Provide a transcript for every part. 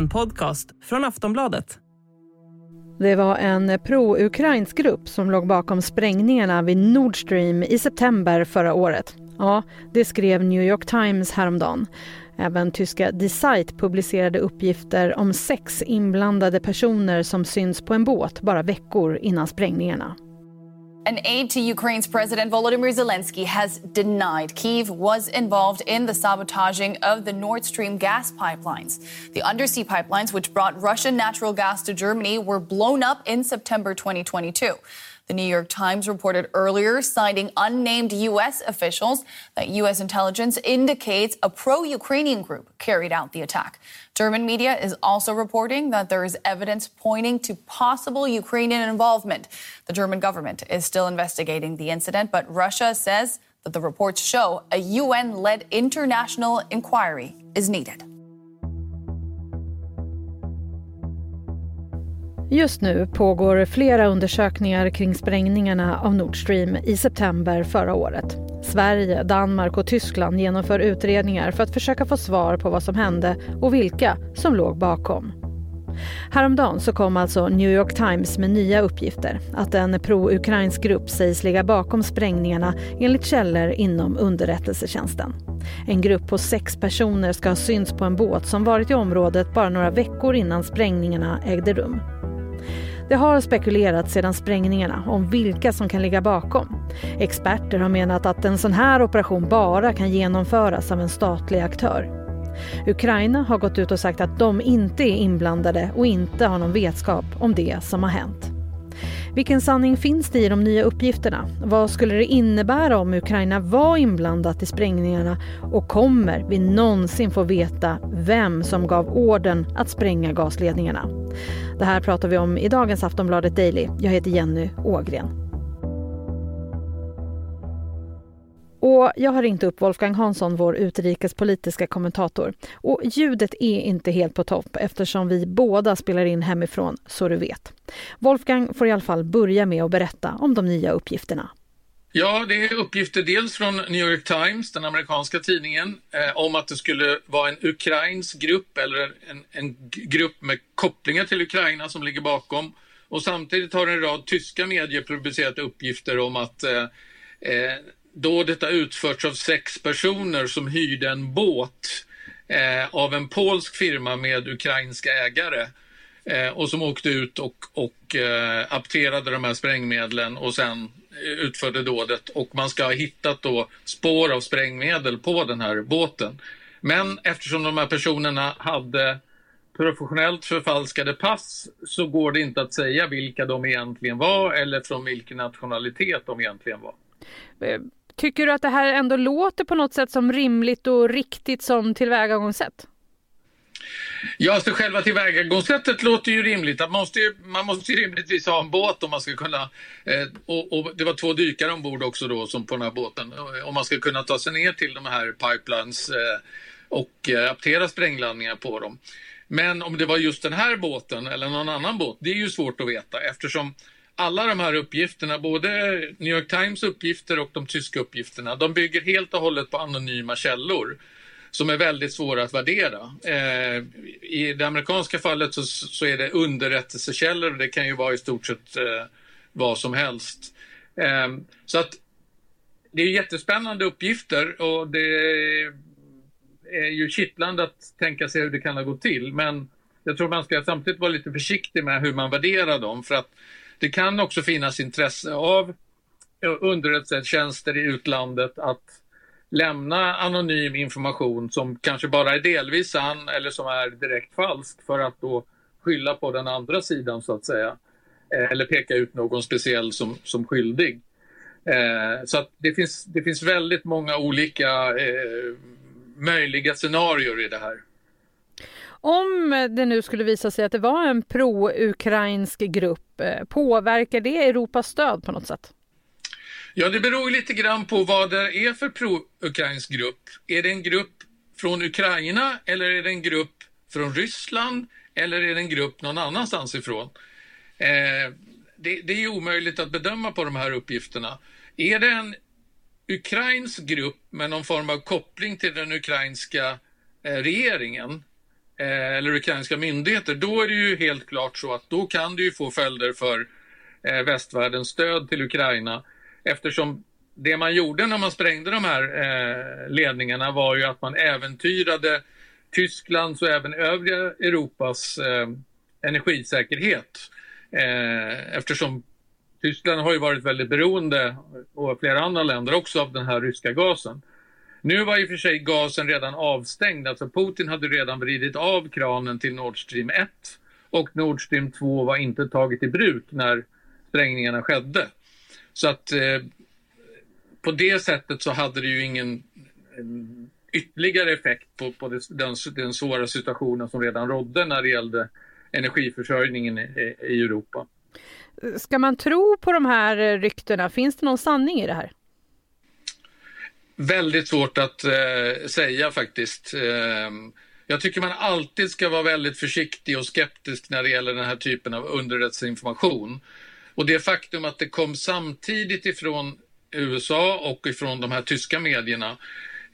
en podcast från Aftonbladet. Det var en pro-ukrainsk grupp som låg bakom sprängningarna vid Nord Stream i september förra året. Ja, det skrev New York Times häromdagen. Även tyska Die Zeit publicerade uppgifter om sex inblandade personer som syns på en båt bara veckor innan sprängningarna. An aide to Ukraine's President Volodymyr Zelensky has denied Kyiv was involved in the sabotaging of the Nord Stream gas pipelines. The undersea pipelines, which brought Russian natural gas to Germany, were blown up in September 2022. The New York Times reported earlier, citing unnamed U.S. officials, that U.S. intelligence indicates a pro Ukrainian group carried out the attack. German media is also reporting that there is evidence pointing to possible Ukrainian involvement. The German government is still investigating the incident, but Russia says that the reports show a UN led international inquiry is needed. Just nu pågår flera undersökningar kring sprängningarna av Nord Stream i september förra året. Sverige, Danmark och Tyskland genomför utredningar för att försöka få svar på vad som hände och vilka som låg bakom. Häromdagen så kom alltså New York Times med nya uppgifter att en pro-ukrainsk grupp sägs ligga bakom sprängningarna enligt källor inom underrättelsetjänsten. En grupp på sex personer ska ha synts på en båt som varit i området bara några veckor innan sprängningarna ägde rum. Det har spekulerats sedan sprängningarna om vilka som kan ligga bakom. Experter har menat att en sån här operation bara kan genomföras av en statlig aktör. Ukraina har gått ut och sagt att de inte är inblandade och inte har någon vetskap om det som har hänt. Vilken sanning finns det i de nya uppgifterna? Vad skulle det innebära om Ukraina var inblandat i sprängningarna? Och kommer vi någonsin få veta vem som gav orden att spränga gasledningarna? Det här pratar vi om i dagens Aftonbladet Daily. Jag heter Jenny Ågren. Och jag har ringt upp Wolfgang Hansson, vår utrikespolitiska kommentator. Och ljudet är inte helt på topp eftersom vi båda spelar in hemifrån, så du vet. Wolfgang får i alla fall börja med att berätta om de nya uppgifterna. Ja, det är uppgifter dels från New York Times, den amerikanska tidningen, eh, om att det skulle vara en ukrainsk grupp eller en, en, grupp med kopplingar till Ukraina som ligger bakom. Och samtidigt har en rad tyska medier publicerat uppgifter om att eh, eh, Dådet har utförts av sex personer som hyrde en båt eh, av en polsk firma med ukrainska ägare eh, och som åkte ut och, och eh, apterade de här sprängmedlen och sen eh, utförde dådet och man ska ha hittat då spår av sprängmedel på den här båten. Men eftersom de här personerna hade professionellt förfalskade pass så går det inte att säga vilka de egentligen var eller från vilken nationalitet de egentligen var. Eh, Tycker du att det här ändå låter på något sätt som rimligt och riktigt som tillvägagångssätt? Ja, alltså själva tillvägagångssättet låter ju rimligt. Man måste ju, man måste ju rimligtvis ha en båt om man ska kunna... Eh, och, och, det var två dykare ombord också då som på den här båten. Eh, om man ska kunna ta sig ner till de här pipelines eh, och eh, aptera sprängladdningar på dem. Men om det var just den här båten eller någon annan båt, det är ju svårt att veta eftersom alla de här uppgifterna, både New York Times uppgifter och de tyska uppgifterna, de bygger helt och hållet på anonyma källor som är väldigt svåra att värdera. Eh, I det amerikanska fallet så, så, är det underrättelsekällor och det kan ju vara i stort sett eh, vad som helst. Eh, så att det är jättespännande uppgifter och det är ju kittlande att tänka sig hur det kan ha gått till. Men jag tror man ska samtidigt vara lite försiktig med hur man värderar dem för att det kan också finnas intresse av underrättelsetjänster i utlandet att lämna anonym information som kanske bara är delvis sann eller som är direkt falsk för att då skylla på den andra sidan så att säga. Eh, eller peka ut någon speciell som, som skyldig. Eh, så att det, finns, det finns väldigt många olika eh, möjliga scenarier i det här. Om det nu skulle visa sig att det var en pro-ukrainsk grupp, eh, påverkar det Europas stöd på något sätt? Ja, det beror lite grann på vad det är för pro-ukrainsk grupp. Är det en grupp från Ukraina eller är det en grupp från Ryssland eller är det en grupp någon annanstans ifrån? Eh, det, det, är omöjligt att bedöma på de här uppgifterna. Är det en ukrainsk grupp med någon form av koppling till den ukrainska eh, regeringen eh, eller ukrainska myndigheter, då är det ju helt klart så att då kan det ju få följder för eh, västvärldens stöd till Ukraina eftersom det man gjorde när man sprängde de här eh, ledningarna var ju att man äventyrade Tysklands och även övriga Europas eh, energisäkerhet. Eh, eftersom Tyskland har ju varit väldigt beroende, och flera andra länder också, av den här ryska gasen. Nu var i och för sig gasen redan avstängd, alltså Putin hade redan vridit av kranen till Nord Stream 1 och Nord Stream 2 var inte taget i bruk när sprängningarna skedde. Så att eh, på det sättet så hade det ju ingen eh, ytterligare effekt på, på det, den, den svåra situationen som redan rådde när det gällde energiförsörjningen i, i Europa. Ska man tro på de här ryktena? Finns det någon sanning i det här? Väldigt svårt att eh, säga faktiskt. Eh, jag tycker man alltid ska vara väldigt försiktig och skeptisk när det gäller den här typen av underrättelseinformation. Och det faktum att det kom samtidigt ifrån USA och ifrån de här tyska medierna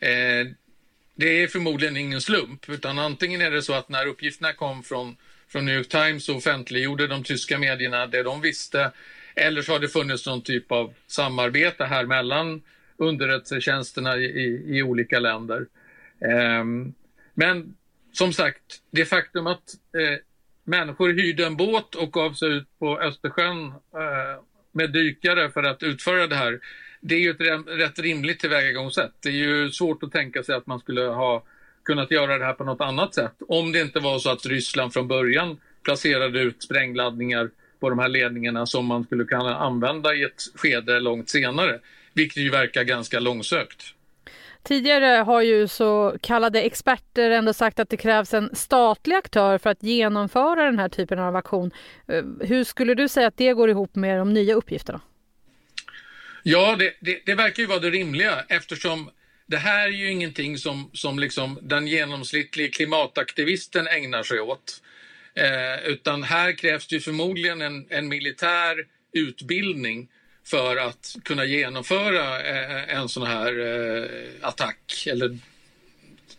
eh, det är förmodligen ingen slump, utan antingen är det så att när uppgifterna kom från, från New York Times så offentliggjorde de tyska medierna det de visste, eller så har det funnits någon typ av samarbete här mellan underrättelsetjänsterna i, i, i olika länder. Eh, men som sagt, det faktum att eh, människor hyrde en båt och gav sig ut på Östersjön eh, med dykare för att utföra det här, det är ju ett rätt rimligt tillvägagångssätt. Det är ju svårt att tänka sig att man skulle ha kunnat göra det här på något annat sätt. Om det inte var så att Ryssland från början placerade ut sprängladdningar på de här ledningarna som man skulle kunna använda i ett skede långt senare. Vilket ju verkar ganska långsökt. Tidigare har ju så kallade experter ändå sagt att det krävs en statlig aktör för att genomföra den här typen av aktion. Eh, hur skulle du säga att det går ihop med de nya uppgifterna? Ja, det, det, det, verkar ju vara det rimliga eftersom det här är ju ingenting som, som liksom den genomsnittliga klimataktivisten ägnar sig åt. Eh, utan här krävs det ju förmodligen en, en militär utbildning för att kunna genomföra eh, en sån här eh, attack eller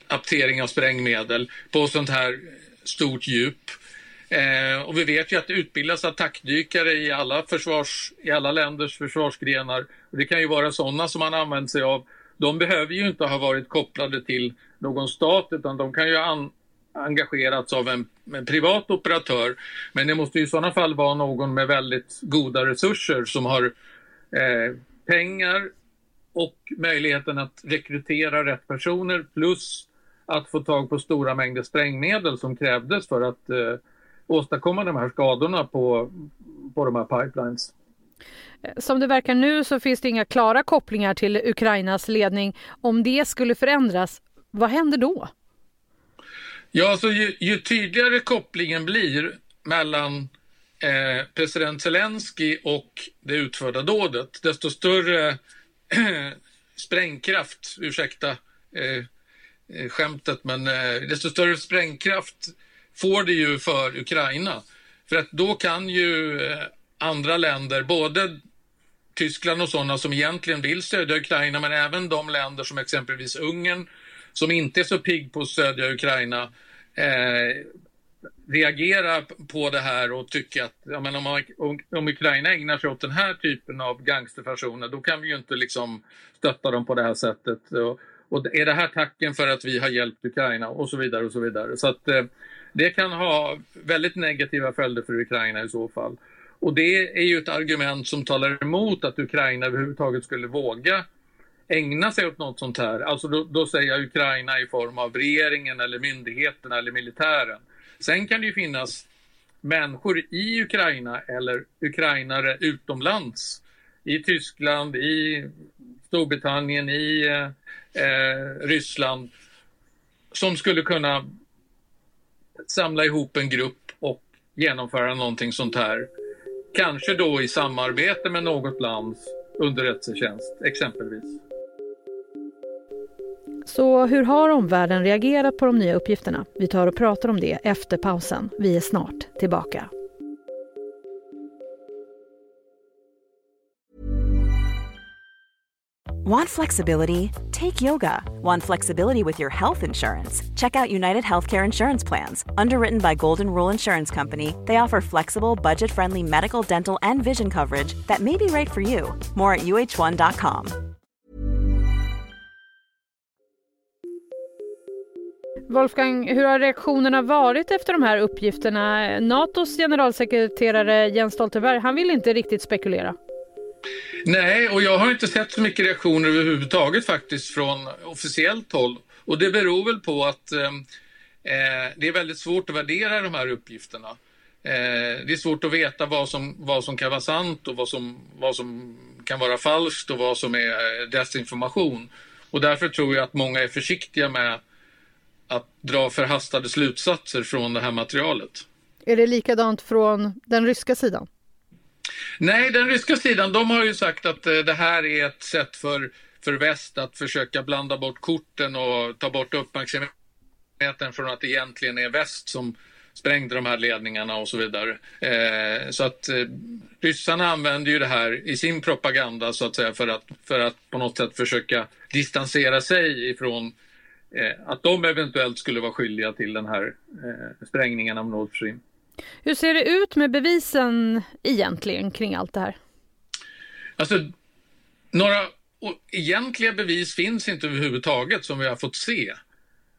aptering av sprängmedel på sånt här stort djup. Eh, och vi vet ju att det utbildas attackdykare i alla, försvars, i alla länders försvarsgrenar. Och det kan ju vara sådana som man använder sig av. De behöver ju inte ha varit kopplade till någon stat utan de kan ju ha engagerats av en, en, privat operatör. Men det måste ju i sådana fall vara någon med väldigt goda resurser som har eh, pengar och möjligheten att rekrytera rätt personer plus att få tag på stora mängder sprängmedel som krävdes för att eh, åstadkomma de här skadorna på, på de här pipelines. Som det verkar nu så finns det inga klara kopplingar till Ukrainas ledning. Om det skulle förändras, vad händer då? Ja, alltså ju, ju tydligare kopplingen blir mellan eh, president Zelensky och det utförda dådet, desto större sprängkraft, ursäkta eh, eh, skämtet, men eh, desto större sprängkraft får det ju för Ukraina. För att då kan ju eh, andra länder, både Tyskland och sådana som egentligen vill stödja Ukraina, men även de länder som exempelvis Ungern, som inte är så pigg på att stödja Ukraina, eh, reagera på det här och tycka att ja, men om, om Ukraina ägnar sig åt den här typen av gangsterfasoner, då kan vi ju inte liksom stötta dem på det här sättet. Och, och är det här tacken för att vi har hjälpt Ukraina och så vidare och så vidare. Så att eh, det kan ha väldigt negativa följder för Ukraina i så fall. Och det är ju ett argument som talar emot att Ukraina överhuvudtaget skulle våga ägna sig åt något sånt här. Alltså då, då säger jag Ukraina i form av regeringen eller myndigheterna eller militären. Sen kan det ju finnas människor i Ukraina eller ukrainare utomlands i Tyskland, i Storbritannien, i eh, eh, Ryssland som skulle kunna samla ihop en grupp och genomföra någonting sånt här. Kanske då i samarbete med något lands underrättelsetjänst exempelvis. Så hur har omvärlden reagerat på de nya uppgifterna? Vi tar och pratar om det efter pausen. Vi är snart tillbaka. Want flexibility? Take yoga. Want flexibility with your health insurance? Check out United Healthcare Insurance Plans. Underwritten by Golden Rule Insurance Company, they offer flexible, budget friendly medical, dental, and vision coverage that may be right for you. More at uh1.com. Wolfgang, hur har reaktionerna varit efter de här uppgifterna? Natos generalsekreterare Jens Stoltenberg, han vill inte riktigt spekulera. Nej, och jag har inte sett så mycket reaktioner överhuvudtaget faktiskt från officiellt håll. Och det beror väl på att eh, eh det är väldigt svårt att värdera de här uppgifterna. Eh, det är svårt att veta vad som, vad som kan vara sant och vad som, vad som kan vara falskt och vad som är eh, desinformation. Och därför tror jag att många är försiktiga med att dra förhastade slutsatser från det här materialet. Är det likadant från den ryska sidan? Nej, den ryska sidan de har ju sagt att eh, det här är ett sätt för, för väst att försöka blanda bort korten och ta bort uppmärksamheten från att det egentligen är väst som sprängde de här ledningarna och så vidare. Eh, så att eh, ryssarna använder ju det här i sin propaganda så att säga för att, för att på något sätt försöka distansera sig ifrån eh, att de eventuellt skulle vara skyldiga till den här eh, sprängningen av Nord Stream. Hur ser det ut med bevisen egentligen kring allt det här? Alltså, några egentliga bevis finns inte överhuvudtaget som vi har fått se.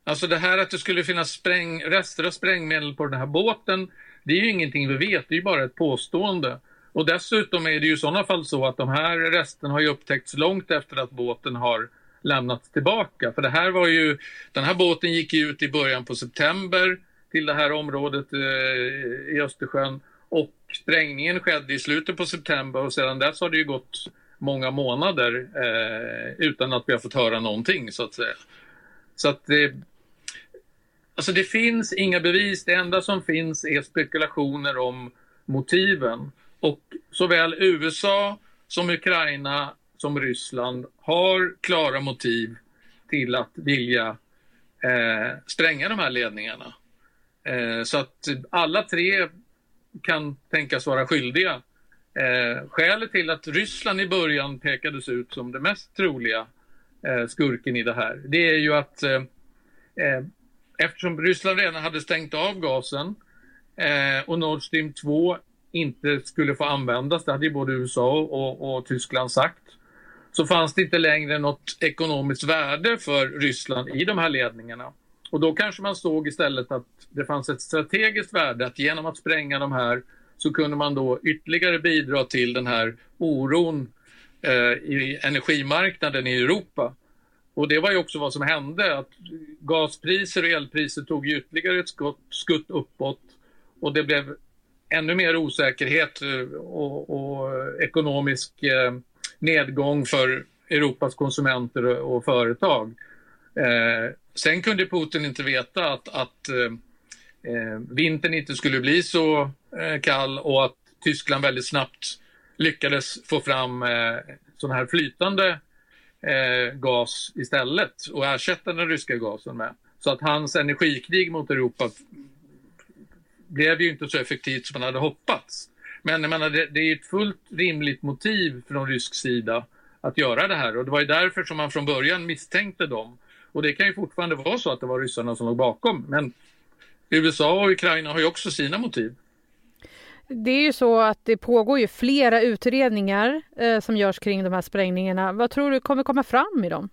Alltså det här att det skulle finnas spräng, rester av sprängmedel på den här båten, det är ju ingenting vi vet, det är ju bara ett påstående. Och dessutom är det ju i sådana fall så att de här resterna har ju upptäckts långt efter att båten har lämnats tillbaka. För det här var ju, den här båten gick ut i början på september till det här området eh, i Östersjön. Och sprängningen skedde i slutet på september och sedan dess har det ju gått många månader eh, utan att vi har fått höra någonting så att säga. Så att det, alltså det finns inga bevis. Det enda som finns är spekulationer om motiven. Och såväl USA som Ukraina som Ryssland har klara motiv till att vilja eh, spränga de här ledningarna. Eh, så att alla tre kan tänkas vara skyldiga. Eh, skälet till att Ryssland i början pekades ut som det mest troliga eh, skurken i det här, det är ju att eh, eh eftersom Ryssland redan hade stängt av gasen eh, och Nord Stream 2 inte skulle få användas, det hade ju både USA och, och Tyskland sagt, så fanns det inte längre något ekonomiskt värde för Ryssland i de här ledningarna. Och då kanske man såg istället att det fanns ett strategiskt värde att genom att spränga de här så kunde man då ytterligare bidra till den här oron eh, i energimarknaden i Europa. Och det var ju också vad som hände, att gaspriser och elpriser tog ytterligare ett skott, skutt uppåt och det blev ännu mer osäkerhet eh, och, och ekonomisk eh, nedgång för Europas konsumenter och, företag. Eh, sen kunde Putin inte veta att, att eh, eh, vintern inte skulle bli så eh, kall och att Tyskland väldigt snabbt lyckades få fram eh, sån här flytande eh, gas istället och ersätta den ryska gasen med. Så att hans energikrig mot Europa blev ju inte så effektivt som man hade hoppats. Men jag menar, det, det är ett fullt rimligt motiv från rysk sida att göra det här och det var ju därför som man från början misstänkte dem. Och det kan ju fortfarande vara så att det var ryssarna som låg bakom. Men USA och Ukraina har ju också sina motiv. Det är ju så att det pågår ju flera utredningar eh, som görs kring de här sprängningarna. Vad tror du kommer komma fram i dem?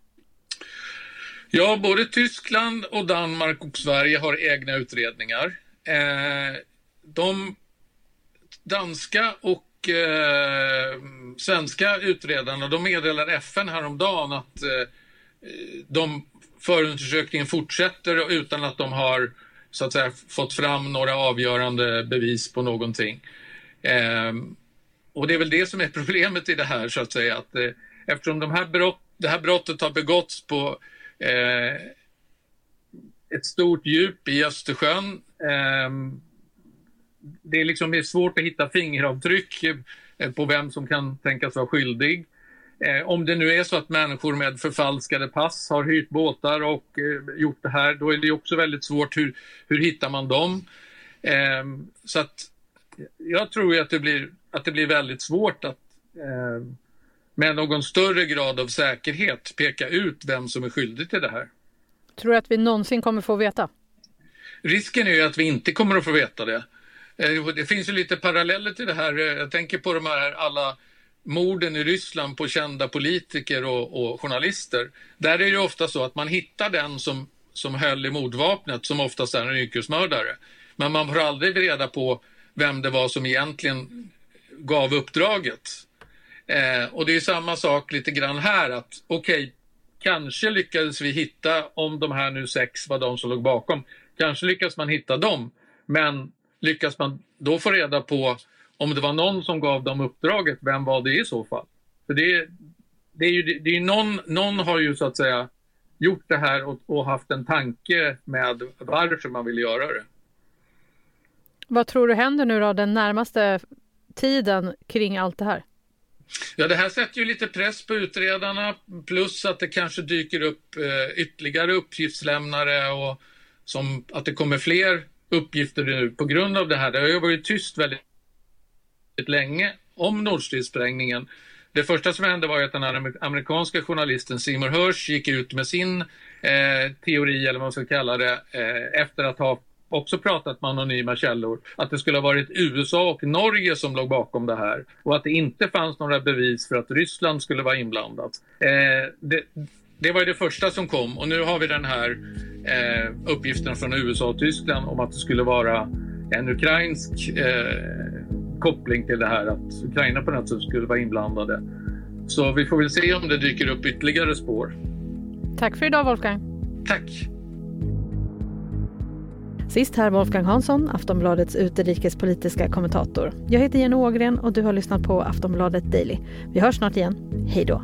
Ja, både Tyskland och Danmark och Sverige har egna utredningar. Eh, de danska och eh, svenska utredarna de meddelar FN häromdagen att eh, de förundersökningen fortsätter utan att de har så att säga, fått fram några avgörande bevis på någonting. Eh, och det är väl det som är problemet i det här så att säga. Att, eh, eftersom de här brott, det här brottet har begåtts på eh, ett stort djup i Östersjön. Ehm, Ehm, det är liksom svårt att hitta fingeravtryck eh, på vem som kan tänkas vara skyldig. Eh, om det nu är så att människor med förfalskade pass har hyrt båtar och eh, gjort det här, då är det också väldigt svårt. Hur, hur hittar man dem? Eh, så att jag tror att det blir, att det blir väldigt svårt att, eh, med någon större grad av säkerhet peka ut vem som är skyldig till det här. Tror du att vi någonsin kommer få veta? Risken är ju att vi inte kommer att få veta det. Eh, det finns ju lite paralleller till det här. Eh, jag tänker på de här alla morden i Ryssland på kända politiker och, och journalister. Där är det ofta så att man hittar den som, som höll i mordvapnet som oftast är en yrkesmördare. Men man får aldrig reda på vem det var som egentligen gav uppdraget. Eh, och det är samma sak lite grann här att okej, okay, kanske lyckades vi hitta, om de här nu sex var de som låg bakom, kanske lyckas man hitta dem. Men lyckas man då få reda på om det var någon som gav dem uppdraget, vem var det i så fall? För det, det är ju, det är någon, någon har ju så att säga gjort det här och, och haft en tanke med varför man vill göra det. Vad tror du händer nu då den närmaste tiden kring allt det här? Ja, det här sätter ju lite press på utredarna plus att det kanske dyker upp eh, ytterligare uppgiftslämnare och som att det kommer fler uppgifter nu på grund av det här. Det har ju varit tyst väldigt länge om Nord Stream-sprängningen. Det första som hände var att den amerikanska journalisten Seymour Hersh gick ut med sin eh, teori, eller vad man ska kalla det, eh, efter att ha också pratat med anonyma källor, att det skulle ha varit USA och Norge som låg bakom det här och att det inte fanns några bevis för att Ryssland skulle vara inblandat. Eh, det, det var det första som kom och nu har vi den här eh, uppgiften från USA och Tyskland om att det skulle vara en ukrainsk eh, koppling till det här att Ukraina på något sätt skulle vara inblandade. Så vi får väl se om det dyker upp ytterligare spår. Tack för idag Wolfgang. Tack. Sist här Wolfgang Hansson, Aftonbladets utrikespolitiska kommentator. Jag heter Jenny Ågren och du har lyssnat på Aftonbladet Daily. Vi hörs snart igen. Hej då.